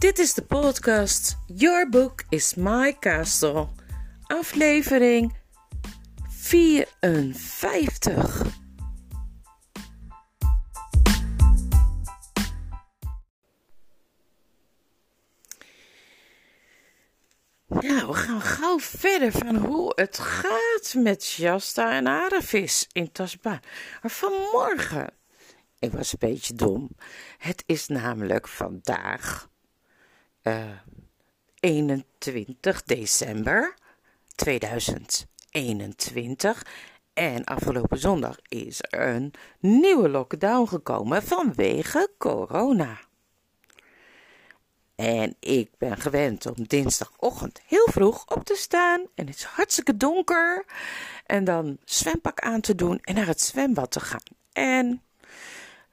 Dit is de podcast Your Book is My Castle, aflevering 54. Nou, we gaan gauw verder van hoe het gaat met Shasta en Aravis in Tasba. Maar vanmorgen, ik was een beetje dom. Het is namelijk vandaag uh, 21 december 2021. En afgelopen zondag is er een nieuwe lockdown gekomen vanwege corona. En ik ben gewend om dinsdagochtend heel vroeg op te staan. En het is hartstikke donker. En dan zwempak aan te doen en naar het zwembad te gaan. En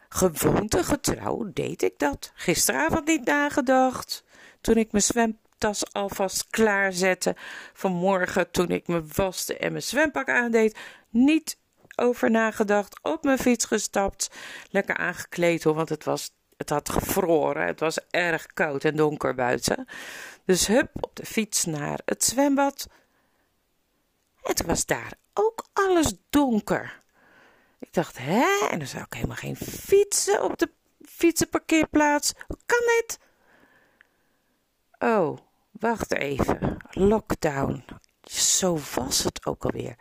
gewoontegetrouw deed ik dat. Gisteravond niet nagedacht. Toen ik mijn zwemtas alvast klaarzette. Vanmorgen toen ik me waste en mijn zwempak aandeed. Niet over nagedacht. Op mijn fiets gestapt. Lekker aangekleed hoor, want het was het had gevroren. Het was erg koud en donker buiten. Dus hup op de fiets naar het zwembad. Toen was daar ook alles donker. Ik dacht, hè? En dan zou ik helemaal geen fietsen op de fietsenparkeerplaats. Hoe kan dit? Oh, wacht even. Lockdown. Zo was het ook alweer.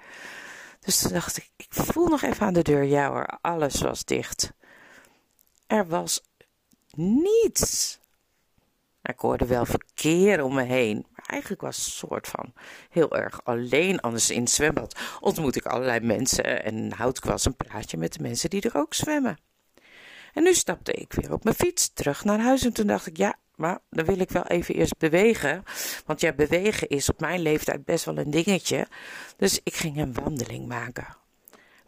Dus toen dacht ik, ik voel nog even aan de deur. Ja hoor, alles was dicht. Er was niets. Ik hoorde wel verkeer om me heen, maar eigenlijk was het soort van heel erg alleen. Anders in het zwembad ontmoet ik allerlei mensen en houd ik wel eens een praatje met de mensen die er ook zwemmen. En nu stapte ik weer op mijn fiets terug naar huis en toen dacht ik, ja, maar dan wil ik wel even eerst bewegen. Want ja, bewegen is op mijn leeftijd best wel een dingetje. Dus ik ging een wandeling maken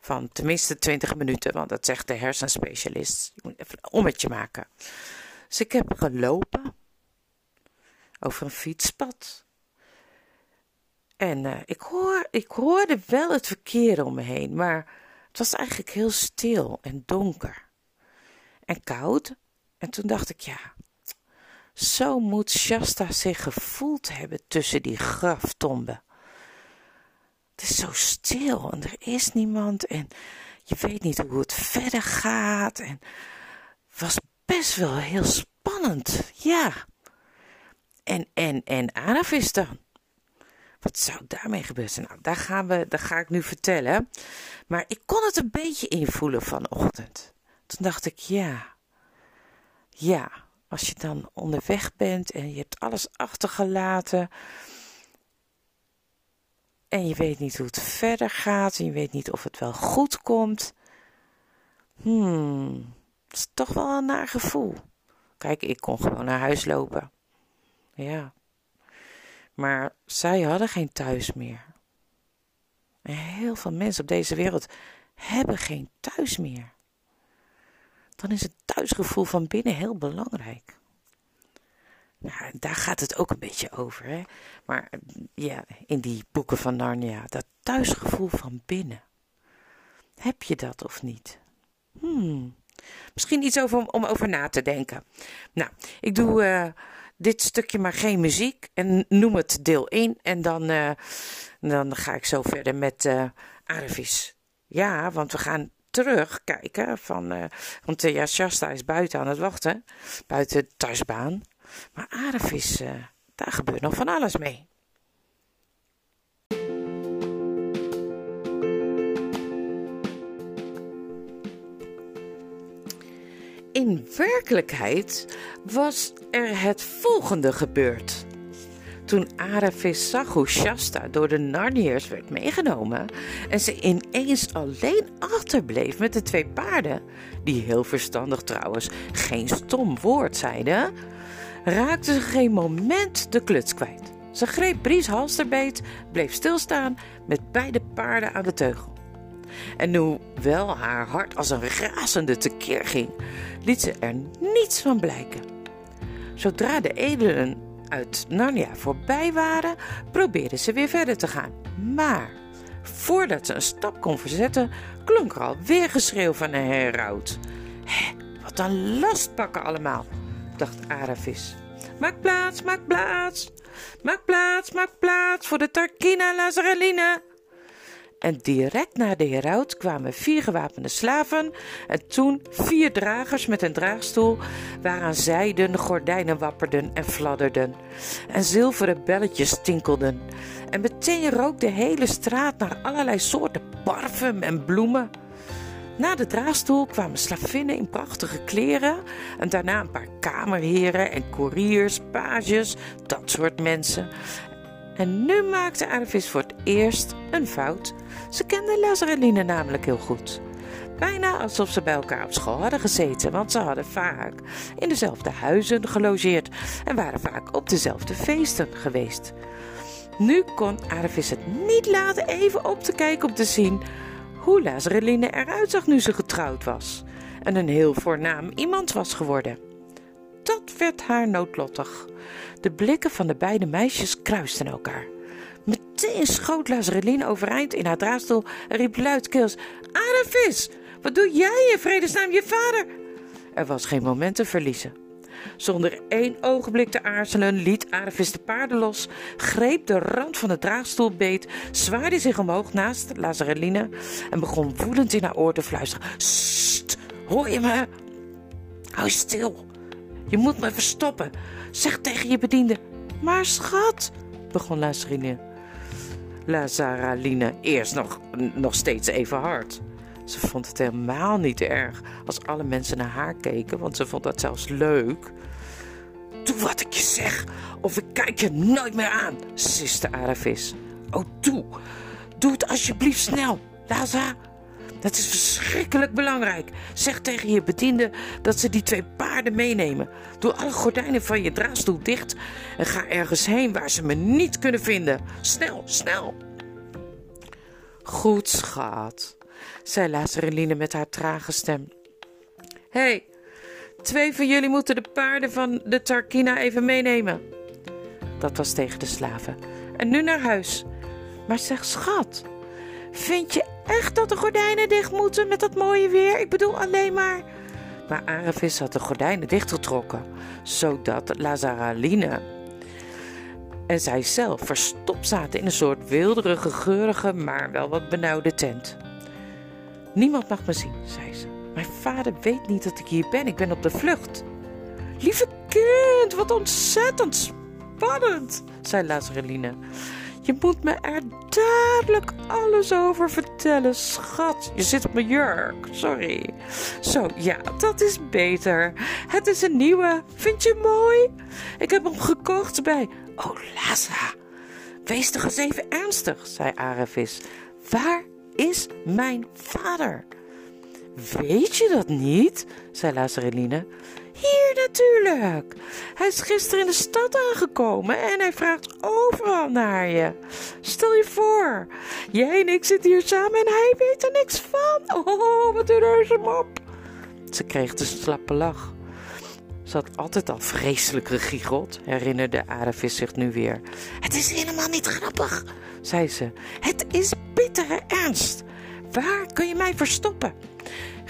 van tenminste 20 minuten, want dat zegt de hersenspecialist. Je moet even een ommetje maken. Dus ik heb gelopen over een fietspad. En uh, ik, hoor, ik hoorde wel het verkeer om me heen, maar het was eigenlijk heel stil en donker en koud. En toen dacht ik, ja, zo moet Shasta zich gevoeld hebben tussen die graftomben het is zo stil en er is niemand en je weet niet hoe het verder gaat. En het was best wel heel spannend, ja. En, en, en dan? Wat zou daarmee gebeuren? Nou, daar, gaan we, daar ga ik nu vertellen. Maar ik kon het een beetje invoelen vanochtend. Toen dacht ik, ja, ja, als je dan onderweg bent en je hebt alles achtergelaten en je weet niet hoe het verder gaat. En je weet niet of het wel goed komt. Hmm, dat is toch wel een naar gevoel. Kijk, ik kon gewoon naar huis lopen. Ja. Maar zij hadden geen thuis meer. En heel veel mensen op deze wereld hebben geen thuis meer. Dan is het thuisgevoel van binnen heel belangrijk. Nou, daar gaat het ook een beetje over. Hè? Maar ja, in die boeken van Narnia, dat thuisgevoel van binnen. Heb je dat of niet? Hmm. Misschien iets over, om over na te denken. Nou, ik doe uh, dit stukje maar geen muziek en noem het deel 1. En dan, uh, dan ga ik zo verder met uh, Arvis. Ja, want we gaan terugkijken. Van, want ja, Shasta is buiten aan het wachten. Buiten de thuisbaan. Maar aardevis, uh, daar gebeurt nog van alles mee. In werkelijkheid was er het volgende gebeurd. Toen Aravis zag hoe Shasta door de Narniërs werd meegenomen en ze ineens alleen achterbleef met de twee paarden, die heel verstandig trouwens geen stom woord zeiden, raakte ze geen moment de kluts kwijt. Ze greep Bries halsterbeet, bleef stilstaan met beide paarden aan de teugel. En hoewel haar hart als een razende tekeer ging, liet ze er niets van blijken. Zodra de edelen uit Narnia voorbij waren, probeerde ze weer verder te gaan. Maar voordat ze een stap kon verzetten, klonk er alweer geschreeuw van een heraut. Hé, wat een lastpakken allemaal, dacht Aravis. Maak plaats, maak plaats. Maak plaats, maak plaats voor de Tarquina Lazareline. En direct na de heraut kwamen vier gewapende slaven en toen vier dragers met een draagstoel waaraan zijden gordijnen wapperden en fladderden en zilveren belletjes tinkelden. En meteen rook de hele straat naar allerlei soorten parfum en bloemen. Na de draagstoel kwamen slavinnen in prachtige kleren en daarna een paar kamerheren en koeriers, pages, dat soort mensen. En nu maakte Arvis voor het eerst een fout. Ze kende Lazareline namelijk heel goed. Bijna alsof ze bij elkaar op school hadden gezeten, want ze hadden vaak in dezelfde huizen gelogeerd en waren vaak op dezelfde feesten geweest. Nu kon Arvis het niet laten even op te kijken om te zien hoe Lazareline eruit zag nu ze getrouwd was en een heel voornaam iemand was geworden. Dat werd haar noodlottig. De blikken van de beide meisjes kruisten elkaar. Meteen schoot Lazareline overeind in haar draadstoel en riep luidkeels: Aravis, wat doe jij in vredesnaam je vader? Er was geen moment te verliezen. Zonder één ogenblik te aarzelen liet Aravis de paarden los, greep de rand van de draagstoel beet, zwaaide zich omhoog naast Lazareline en begon woedend in haar oor te fluisteren. Sst, hoor je me? Hou stil. Je moet me verstoppen. Zeg tegen je bediende. Maar schat, begon Lazareline. Lazaraline eerst nog, nog steeds even hard. Ze vond het helemaal niet erg als alle mensen naar haar keken, want ze vond dat zelfs leuk. Doe wat ik je zeg, of ik kijk je nooit meer aan, siste Aravis. Oh, doe. Doe het alsjeblieft snel, Laza. Dat is verschrikkelijk belangrijk. Zeg tegen je bediende dat ze die twee paarden meenemen. Doe alle gordijnen van je draadstoel dicht en ga ergens heen waar ze me niet kunnen vinden. Snel, snel. Goed, schat, zei Lazareline met haar trage stem. Hé, hey, twee van jullie moeten de paarden van de Tarkina even meenemen. Dat was tegen de slaven. En nu naar huis. Maar zeg, schat, vind je echt dat de gordijnen dicht moeten met dat mooie weer? Ik bedoel alleen maar. Maar Aravis had de gordijnen dichtgetrokken, zodat Lazareline en zij zelf verstopt zaten in een soort wilderige, geurige, maar wel wat benauwde tent. Niemand mag me zien, zei ze. Mijn vader weet niet dat ik hier ben. Ik ben op de vlucht. Lieve kind, wat ontzettend spannend, zei Lazareline. Je moet me er dadelijk alles over vertellen, schat. Je zit op mijn jurk, sorry. Zo, ja, dat is beter. Het is een nieuwe. Vind je mooi? Ik heb hem gekocht bij Oh, Laza, wees toch eens even ernstig, zei Aravis. Waar is mijn vader? Weet je dat niet? zei Lazareline. Hier natuurlijk. Hij is gisteren in de stad aangekomen en hij vraagt overal naar je. Stel je voor, jij en ik zitten hier samen en hij weet er niks van. Oh, wat een reuze mop. Ze kreeg de slappe lach. Ze had altijd al vreselijk gegiegeld, herinnerde Aravis zich nu weer. Het is helemaal niet grappig, zei ze. Het is bittere ernst. Waar kun je mij verstoppen?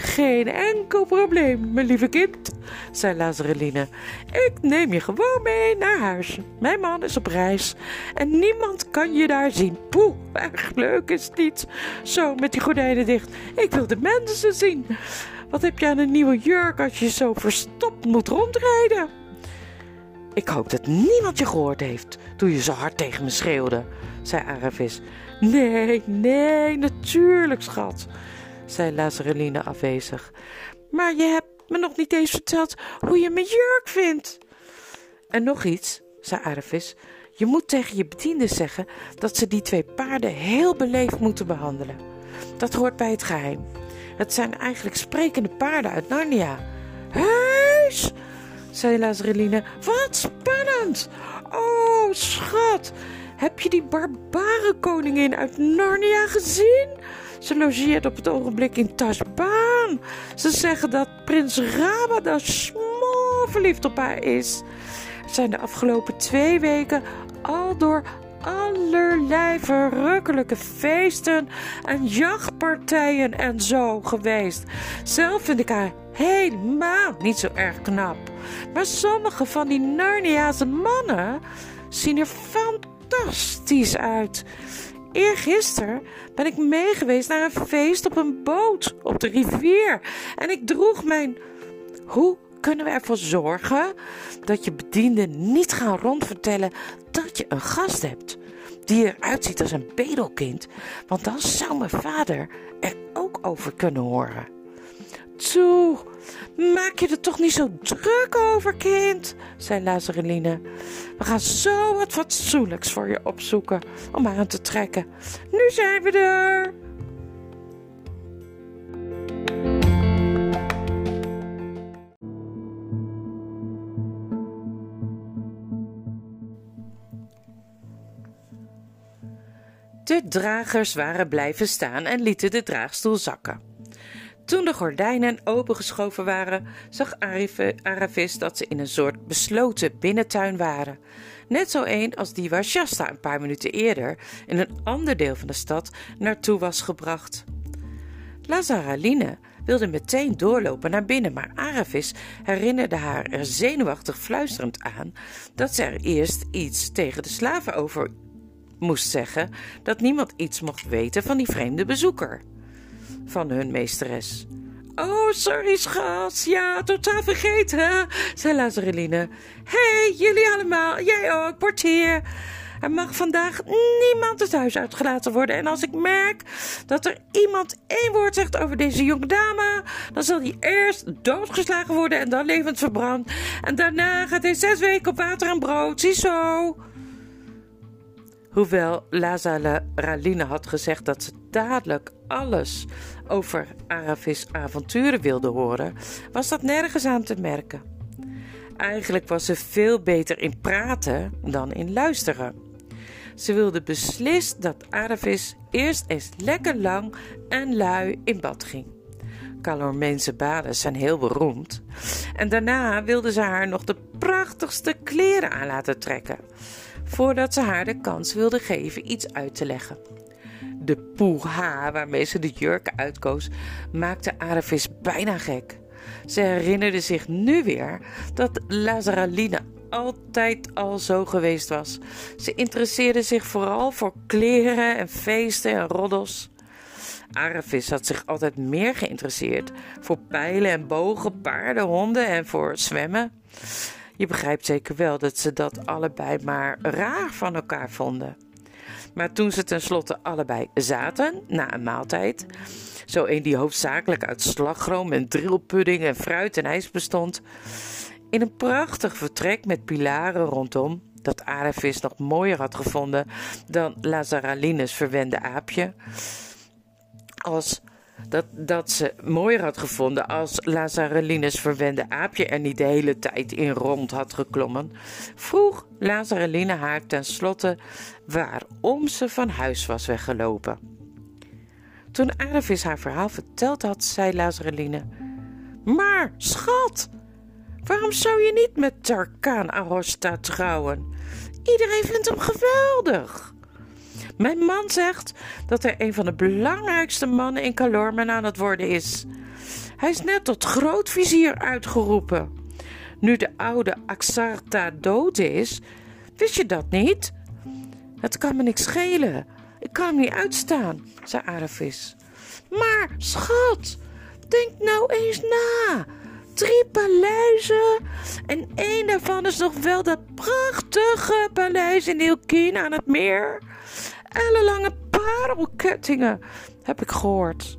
Geen enkel probleem, mijn lieve kind, zei Lazareline. Ik neem je gewoon mee naar huis. Mijn man is op reis en niemand kan je daar zien. Poeh, erg leuk is het niet. Zo, met die gordijnen dicht. Ik wil de mensen zien. Wat heb je aan een nieuwe jurk als je zo verstopt moet rondrijden? Ik hoop dat niemand je gehoord heeft toen je zo hard tegen me schreeuwde, zei Aravis. Nee, nee, natuurlijk, schat, zei Lazareline afwezig. Maar je hebt me nog niet eens verteld hoe je mijn jurk vindt. En nog iets, zei Aravis. Je moet tegen je bediende zeggen dat ze die twee paarden heel beleefd moeten behandelen. Dat hoort bij het geheim. Het zijn eigenlijk sprekende paarden uit Narnia. Heus, zei Lazareline. Wat spannend. Oh, schat, heb je die koningin uit Narnia gezien? Ze logeert op het ogenblik in Tasbaan. Ze zeggen dat prins Rabada smoor verliefd op haar is. Er zijn de afgelopen twee weken al door allerlei verrukkelijke feesten en jachtpartijen en zo geweest. Zelf vind ik haar helemaal niet zo erg knap. Maar sommige van die Narniaanse mannen zien er fantastisch uit. Eergisteren ben ik meegeweest naar een feest op een boot op de rivier. En ik droeg mijn. Hoe kunnen we ervoor zorgen dat je bedienden niet gaan rondvertellen dat je een gast hebt die eruit ziet als een bedelkind? Want dan zou mijn vader er ook over kunnen horen. Maak je er toch niet zo druk over, kind, zei Lazareline. We gaan zo wat fatsoenlijks voor je opzoeken om aan te trekken. Nu zijn we er. De dragers waren blijven staan en lieten de draagstoel zakken. Toen de gordijnen opengeschoven waren, zag Aravis dat ze in een soort besloten binnentuin waren. Net zo een als die waar Shasta een paar minuten eerder in een ander deel van de stad naartoe was gebracht. Lazaraline wilde meteen doorlopen naar binnen, maar Aravis herinnerde haar er zenuwachtig fluisterend aan dat ze er eerst iets tegen de slaven over moest zeggen dat niemand iets mocht weten van die vreemde bezoeker van hun meesteres. Oh, sorry, schat. Ja, totaal vergeten, zei Lazareline. Hey, jullie allemaal. Jij ook, portier. Er mag vandaag niemand het huis uitgelaten worden. En als ik merk dat er iemand één woord zegt over deze jonge dame, dan zal hij eerst doodgeslagen worden en dan levend verbrand. En daarna gaat hij zes weken op water en brood. Ziezo. Hoewel Lazala Raline had gezegd dat ze dadelijk alles over Aravis avonturen wilde horen, was dat nergens aan te merken. Eigenlijk was ze veel beter in praten dan in luisteren. Ze wilde beslist dat Aravis eerst eens lekker lang en lui in bad ging. Calormeense baden zijn heel beroemd. En daarna wilde ze haar nog de prachtigste kleren aan laten trekken voordat ze haar de kans wilde geven iets uit te leggen. De poeha waarmee ze de jurken uitkoos maakte Aravis bijna gek. Ze herinnerde zich nu weer dat Lazaraline altijd al zo geweest was. Ze interesseerde zich vooral voor kleren en feesten en roddels. Aravis had zich altijd meer geïnteresseerd voor pijlen en bogen, paarden, honden en voor zwemmen. Je begrijpt zeker wel dat ze dat allebei maar raar van elkaar vonden. Maar toen ze tenslotte allebei zaten, na een maaltijd, zo een die hoofdzakelijk uit slagroom en drillpudding en fruit en ijs bestond, in een prachtig vertrek met pilaren rondom, dat Arevis nog mooier had gevonden dan Lazaralines verwende aapje, als dat, dat ze mooier had gevonden als Lazarelines verwende aapje er niet de hele tijd in rond had geklommen, vroeg Lazareline haar tenslotte waarom ze van huis was weggelopen. Toen Aravis haar verhaal verteld had, zei Lazareline: Maar, schat, waarom zou je niet met Tarkaan Arosta trouwen? Iedereen vindt hem geweldig. Mijn man zegt dat hij een van de belangrijkste mannen in Calormen aan het worden is. Hij is net tot grootvizier uitgeroepen. Nu de oude Axarta dood is, wist je dat niet? Het kan me niks schelen. Ik kan hem niet uitstaan, zei Aravis. Maar, schat, denk nou eens na. Drie paleizen en één daarvan is nog wel dat prachtige paleis in Ilkin aan het meer ellenlange parelkettingen, heb ik gehoord.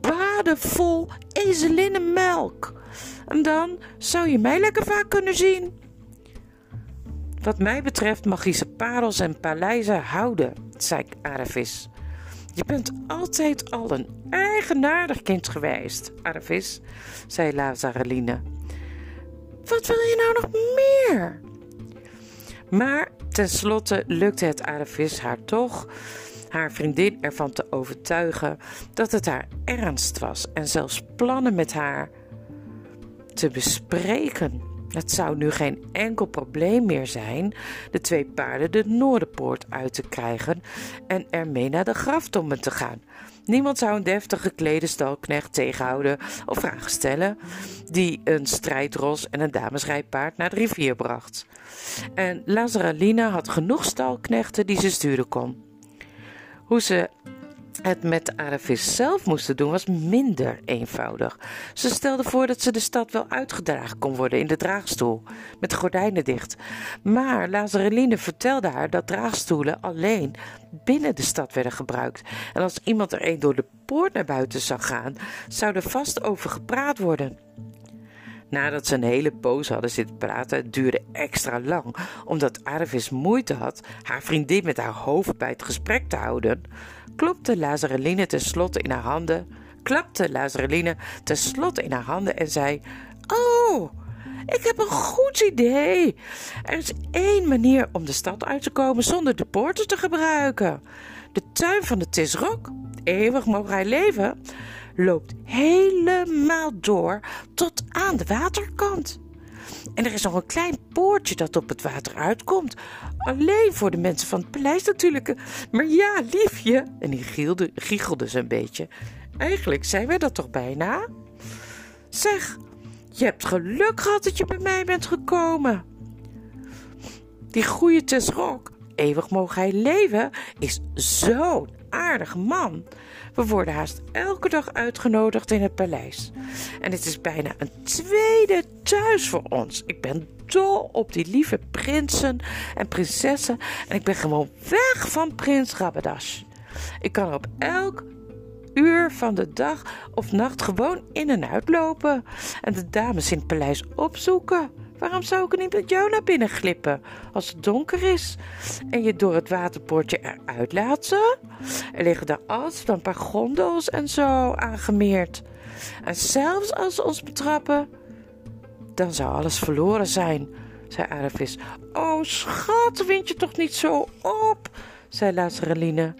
Baden vol ezelinnenmelk. En dan zou je mij lekker vaak kunnen zien. Wat mij betreft mag je ze parels en paleizen houden, zei Aravis. Je bent altijd al een eigenaardig kind geweest, Aravis, zei Lazareline. Wat wil je nou nog meer? Maar tenslotte lukte het Aravis haar toch haar vriendin ervan te overtuigen dat het haar ernst was en zelfs plannen met haar te bespreken. Het zou nu geen enkel probleem meer zijn de twee paarden de Noorderpoort uit te krijgen en ermee naar de graftomben te gaan. Niemand zou een deftig geklede stalknecht tegenhouden of vragen stellen, die een strijdros en een damesrijpaard naar de rivier bracht. En Lazaralina had genoeg stalknechten die ze sturen kon. Hoe ze het met Aravis zelf moesten doen was minder eenvoudig. Ze stelde voor dat ze de stad wel uitgedragen kon worden in de draagstoel, met gordijnen dicht. Maar Lazareline vertelde haar dat draagstoelen alleen binnen de stad werden gebruikt. En als iemand er een door de poort naar buiten zou gaan, zou er vast over gepraat worden. Nadat ze een hele poos hadden zitten praten, het duurde extra lang, omdat Aravis moeite had haar vriendin met haar hoofd bij het gesprek te houden, klopte Lazareline tenslotte in haar handen, klapte Lazareline tenslotte in haar handen en zei: Oh, ik heb een goed idee. Er is één manier om de stad uit te komen zonder de poorten te gebruiken. De tuin van de Tisrok, eeuwig mogen hij leven, loopt helemaal door tot aan de waterkant. En er is nog een klein poortje dat op het water uitkomt. Alleen voor de mensen van het paleis natuurlijk. Maar ja, liefje. En die gielde, giechelde ze een beetje. Eigenlijk zijn we dat toch bijna? Zeg, je hebt geluk gehad dat je bij mij bent gekomen. Die goede Tesrok, eeuwig mogen hij leven, is zo'n aardig man. We worden haast elke dag uitgenodigd in het paleis. En het is bijna een tweede thuis voor ons. Ik ben dol op die lieve prinsen en prinsessen. En ik ben gewoon weg van prins Rabadash. Ik kan op elk uur van de dag of nacht gewoon in en uit lopen. En de dames in het paleis opzoeken. Waarom zou ik er niet met jou naar binnen glippen als het donker is en je door het waterpoortje eruit laten? Er liggen daar altijd een paar gondels en zo aangemeerd. En zelfs als ze ons betrappen, dan zou alles verloren zijn, zei Aravis. Oh, schat, wind je toch niet zo op, zei Lazareline.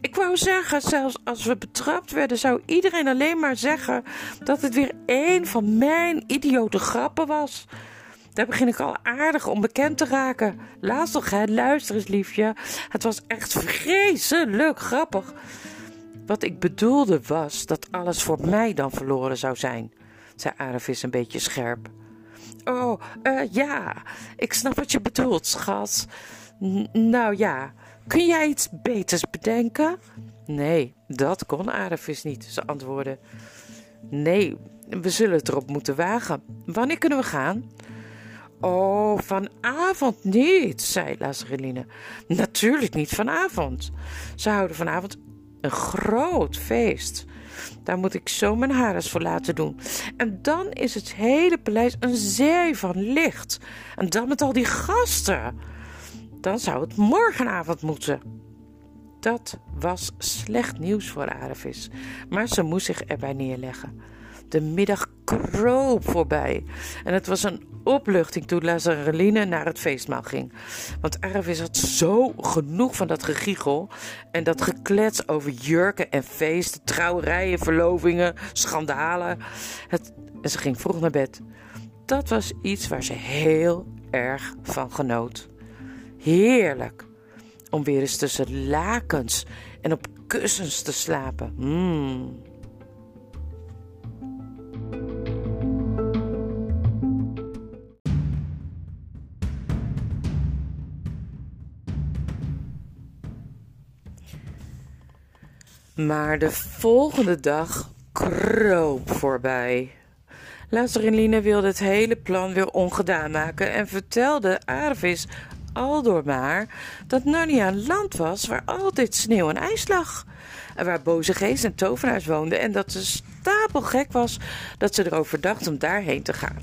Ik wou zeggen, zelfs als we betrapt werden, zou iedereen alleen maar zeggen dat het weer een van mijn idiote grappen was. Daar begin ik al aardig onbekend te raken. Laatst nog, hè, luister eens, liefje. Het was echt vreselijk grappig. Wat ik bedoelde was dat alles voor mij dan verloren zou zijn, zei Aravis een beetje scherp. Oh, uh, ja, ik snap wat je bedoelt, schat. nou ja, kun jij iets beters bedenken? Nee, dat kon Aravis niet, ze antwoordde. Nee, we zullen het erop moeten wagen. Wanneer kunnen we gaan? Oh, vanavond niet, zei Lazareline. Natuurlijk niet vanavond. Ze houden vanavond een groot feest. Daar moet ik zo mijn haar eens voor laten doen. En dan is het hele paleis een zee van licht. En dan met al die gasten. Dan zou het morgenavond moeten. Dat was slecht nieuws voor Aravis, maar ze moest zich erbij neerleggen. De middag kroop voorbij en het was een opluchting toen Lazareline naar het feestmaal ging. Want Aravis had zo genoeg van dat gegiegel en dat geklets over jurken en feesten, trouwerijen, verlovingen, schandalen. Het, en ze ging vroeg naar bed. Dat was iets waar ze heel erg van genoot. Heerlijk om weer eens tussen lakens en op kussens te slapen. Mmm. Maar de volgende dag kroop voorbij. Lazareline wilde het hele plan weer ongedaan maken en vertelde Arvis aldoor maar dat Narnia een land was waar altijd sneeuw en ijs lag. En waar boze geest en tovenaars woonden en dat ze stapelgek was dat ze erover dacht om daarheen te gaan.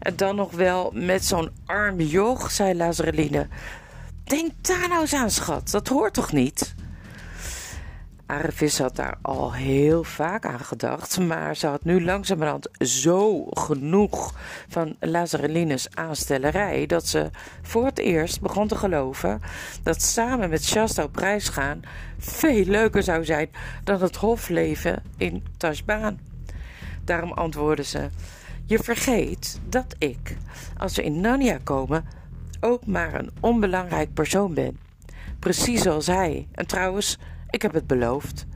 En dan nog wel met zo'n arm joch, zei Lazareline. Denk daar nou eens aan, schat, dat hoort toch niet? Aravis had daar al heel vaak aan gedacht, maar ze had nu langzamerhand zo genoeg van Lazarelines aanstellerij dat ze voor het eerst begon te geloven dat samen met Shasta op reis gaan veel leuker zou zijn dan het hofleven in Tashbaan. Daarom antwoordde ze: Je vergeet dat ik, als we in Narnia komen, ook maar een onbelangrijk persoon ben. Precies zoals hij. En trouwens, ik heb het beloofd.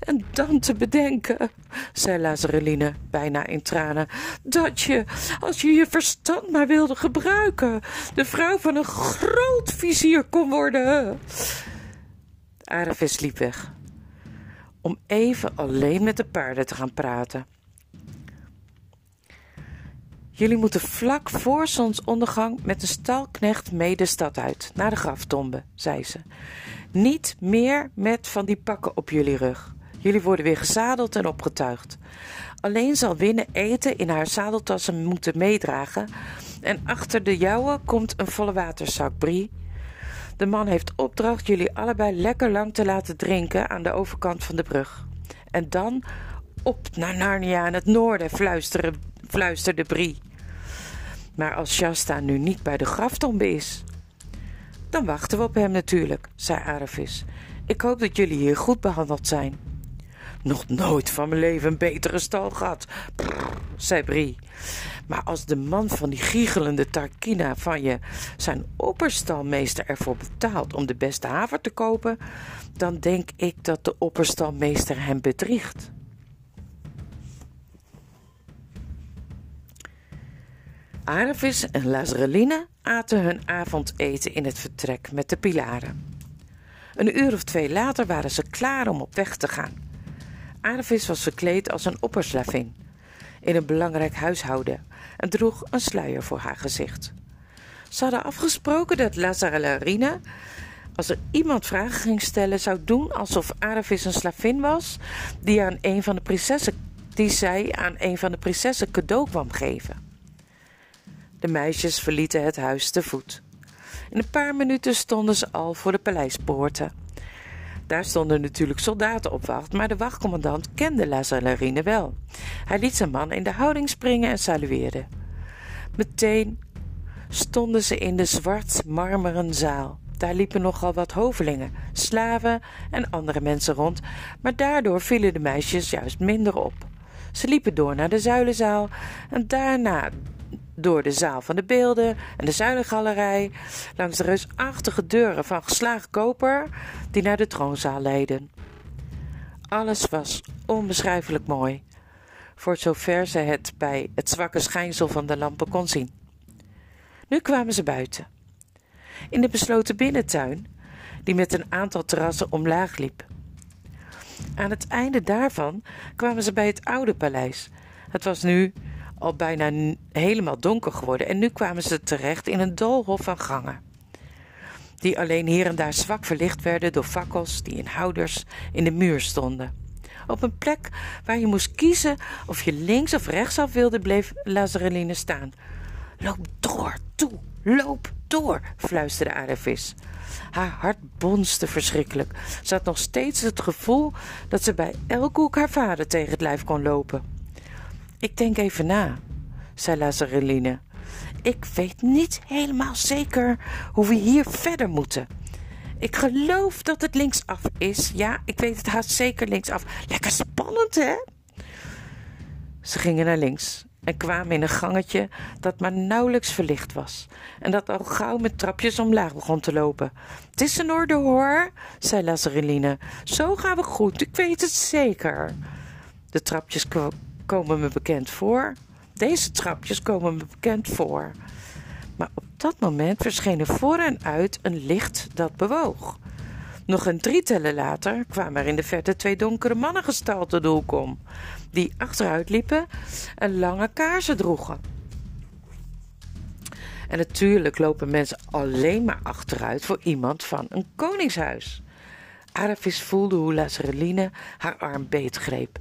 En dan te bedenken, zei Lazareline bijna in tranen, dat je, als je je verstand maar wilde gebruiken, de vrouw van een groot vizier kon worden. Aravis liep weg, om even alleen met de paarden te gaan praten. Jullie moeten vlak voor zonsondergang met een stalknecht mee de stad uit, naar de graftombe, zei ze. Niet meer met van die pakken op jullie rug. Jullie worden weer gezadeld en opgetuigd. Alleen zal Winnen eten in haar zadeltassen moeten meedragen. En achter de jouwe komt een volle waterzak, Brie. De man heeft opdracht jullie allebei lekker lang te laten drinken aan de overkant van de brug. En dan op naar Narnia in het noorden, fluisterde Brie. Maar als Shasta nu niet bij de graftombe is, dan wachten we op hem natuurlijk, zei Aravis. Ik hoop dat jullie hier goed behandeld zijn. Nog nooit van mijn leven een betere stal gehad, Brrr, zei Brie. Maar als de man van die giechelende Tarkina van je zijn opperstalmeester ervoor betaalt om de beste haver te kopen, dan denk ik dat de opperstalmeester hem bedriegt. Aravis en Lazareline aten hun avondeten in het vertrek met de pilaren. Een uur of twee later waren ze klaar om op weg te gaan. Aravis was verkleed als een opperslavin in een belangrijk huishouden en droeg een sluier voor haar gezicht. Ze hadden afgesproken dat Lazareline, als er iemand vragen ging stellen, zou doen alsof Aravis een slavin was die, aan een van de prinsessen, die zij aan een van de prinsessen cadeau kwam geven. De meisjes verlieten het huis te voet. In een paar minuten stonden ze al voor de paleispoorten. Daar stonden natuurlijk soldaten op wacht, maar de wachtcommandant kende La Salarine wel. Hij liet zijn man in de houding springen en salueerde. Meteen stonden ze in de zwart marmeren zaal. Daar liepen nogal wat hovelingen, slaven en andere mensen rond, maar daardoor vielen de meisjes juist minder op. Ze liepen door naar de zuilenzaal en daarna door de zaal van de beelden en de zuilengalerij, langs de reusachtige deuren van geslagen koper die naar de troonzaal leidden. Alles was onbeschrijfelijk mooi, voor zover ze het bij het zwakke schijnsel van de lampen kon zien. Nu kwamen ze buiten. In de besloten binnentuin, die met een aantal terrassen omlaag liep. Aan het einde daarvan kwamen ze bij het oude paleis. Het was nu al bijna helemaal donker geworden en nu kwamen ze terecht in een doolhof van gangen. Die alleen hier en daar zwak verlicht werden door fakkels die in houders in de muur stonden. Op een plek waar je moest kiezen of je links of rechtsaf wilde, bleef Lazareline staan. Loop door, toe, loop door, fluisterde Aravis. Haar hart bonste verschrikkelijk. Ze had nog steeds het gevoel dat ze bij elke hoek haar vader tegen het lijf kon lopen. Ik denk even na, zei Lazareline. Ik weet niet helemaal zeker hoe we hier verder moeten. Ik geloof dat het linksaf is. Ja, ik weet het haast zeker linksaf. Lekker spannend, hè? Ze gingen naar links en kwamen in een gangetje dat maar nauwelijks verlicht was en dat al gauw met trapjes omlaag begon te lopen. Het is in orde hoor, zei Lazareline. Zo gaan we goed, ik weet het zeker. De trapjes komen me bekend voor. Deze trapjes komen me bekend voor. Maar op dat moment verscheen er voor en uit een licht dat bewoog. Nog een drie tellen later kwamen er in de verte twee donkere mannengestalten de hoek om, die achteruit liepen en lange kaarsen droegen. En natuurlijk lopen mensen alleen maar achteruit voor iemand van een koningshuis. Aravis voelde hoe Lazareline haar arm beetgreep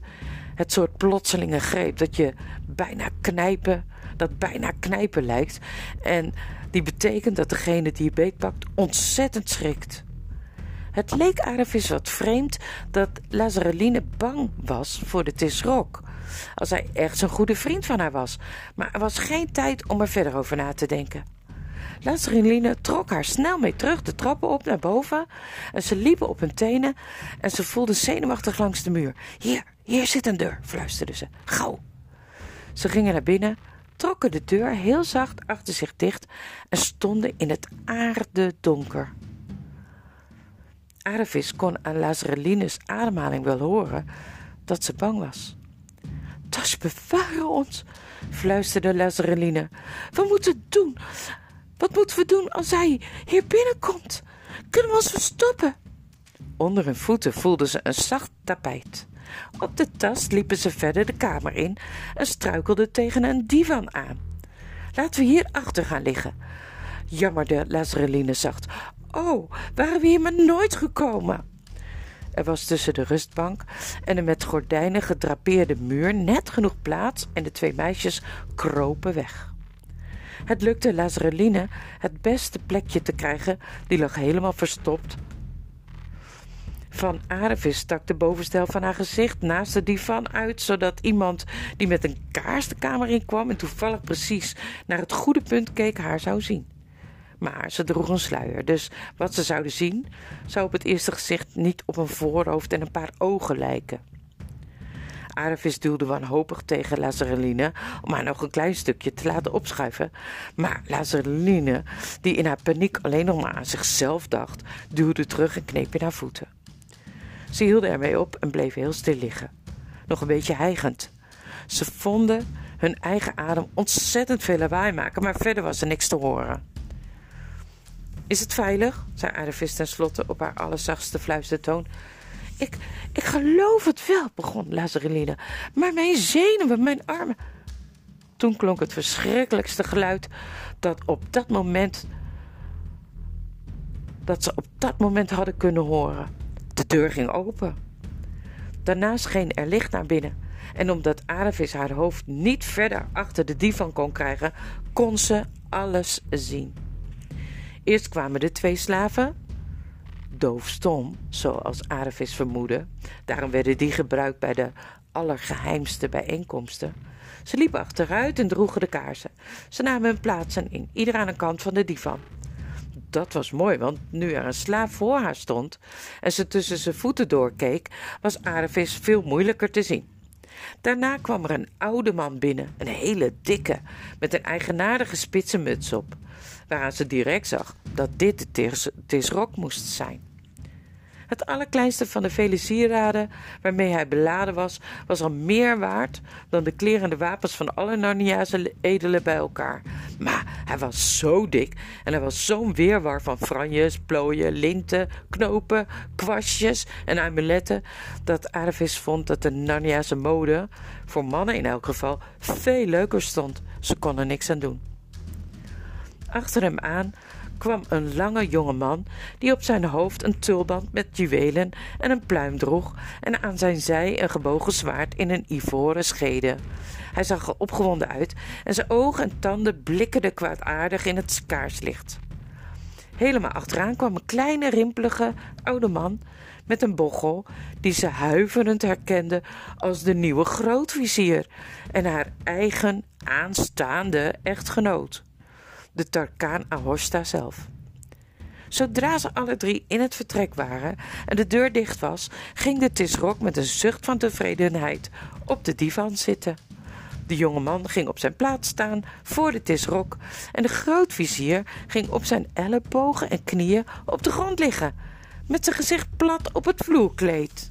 het soort plotselinge greep dat je bijna knijpen, dat bijna knijpen lijkt. En die betekent dat degene die je beetpakt ontzettend schrikt. Het leek Aravis wat vreemd dat Lazareline bang was voor de Tisrok. Als hij echt zo'n goede vriend van haar was. Maar er was geen tijd om er verder over na te denken. Lazareline trok haar snel mee terug de trappen op naar boven. En ze liepen op hun tenen en ze voelde zenuwachtig langs de muur. Hier, hier zit een deur, fluisterde ze. Gauw. Ze gingen naar binnen, trokken de deur heel zacht achter zich dicht en stonden in het aardedonker. Aardevis kon aan Lazarelines ademhaling wel horen dat ze bang was. Tas bewaren ons, fluisterde Lazareline. We moeten het doen. Wat moeten we doen als hij hier binnenkomt? Kunnen we ons verstoppen? Onder hun voeten voelden ze een zacht tapijt. Op de tas liepen ze verder de kamer in en struikelden tegen een divan aan. Laten we hier achter gaan liggen, jammerde Lazareline zacht. Oh, waren we hier maar nooit gekomen? Er was tussen de rustbank en de met gordijnen gedrapeerde muur net genoeg plaats en de twee meisjes kropen weg. Het lukte Lazareline het beste plekje te krijgen, die lag helemaal verstopt. Van Arevis stak de bovenstel van haar gezicht naast de divan uit, zodat iemand die met een kaars de kamer in kwam en toevallig precies naar het goede punt keek, haar zou zien. Maar ze droeg een sluier, dus wat ze zouden zien, zou op het eerste gezicht niet op een voorhoofd en een paar ogen lijken. Arevis duwde wanhopig tegen Lazareline om haar nog een klein stukje te laten opschuiven. Maar Lazareline, die in haar paniek alleen nog maar aan zichzelf dacht, duwde terug en kneep in haar voeten. Ze hielden ermee op en bleven heel stil liggen, nog een beetje hijgend. Ze vonden hun eigen adem ontzettend veel lawaai maken, maar verder was er niks te horen. Is het veilig? zei Aardevis tenslotte op haar allerzachtste fluistertoon. Ik, ik geloof het wel, begon Lazareline. Maar mijn zenuwen, mijn armen. Toen klonk het verschrikkelijkste geluid dat op dat moment dat ze op dat moment hadden kunnen horen. De deur ging open. Daarna scheen er licht naar binnen. En omdat Aardevis haar hoofd niet verder achter de divan kon krijgen, kon ze alles zien. Eerst kwamen de twee slaven, doofstom, zoals Arevis vermoedde. Daarom werden die gebruikt bij de allergeheimste bijeenkomsten. Ze liepen achteruit en droegen de kaarsen. Ze namen hun plaatsen in, ieder aan een kant van de divan. Dat was mooi, want nu er een slaaf voor haar stond en ze tussen zijn voeten doorkeek, was Arevis veel moeilijker te zien. Daarna kwam er een oude man binnen, een hele dikke, met een eigenaardige spitse muts op waaraan ze direct zag dat dit de tisrok moest zijn. Het allerkleinste van de vele sieraden waarmee hij beladen was, was al meer waard dan de klerende wapens van alle Narniaanse edelen bij elkaar. Maar hij was zo dik en er was zo'n weerwar van franjes, plooien, linten, knopen, kwastjes en amuletten dat Arvis vond dat de Narniaanse mode, voor mannen in elk geval, veel leuker stond. Ze kon er niks aan doen. Achter hem aan kwam een lange jonge man die op zijn hoofd een tulband met juwelen en een pluim droeg en aan zijn zij een gebogen zwaard in een ivoren schede. Hij zag er opgewonden uit en zijn ogen en tanden blikkerden kwaadaardig in het kaarslicht. Helemaal achteraan kwam een kleine, rimpelige oude man met een bochel die ze huiverend herkende als de nieuwe grootvizier en haar eigen aanstaande echtgenoot de Tarkaan Ahosta zelf. Zodra ze alle drie in het vertrek waren en de deur dicht was, ging de Tisrok met een zucht van tevredenheid op de divan zitten. De jonge man ging op zijn plaats staan voor de Tisrok en de grootvizier ging op zijn ellebogen en knieën op de grond liggen, met zijn gezicht plat op het vloerkleed.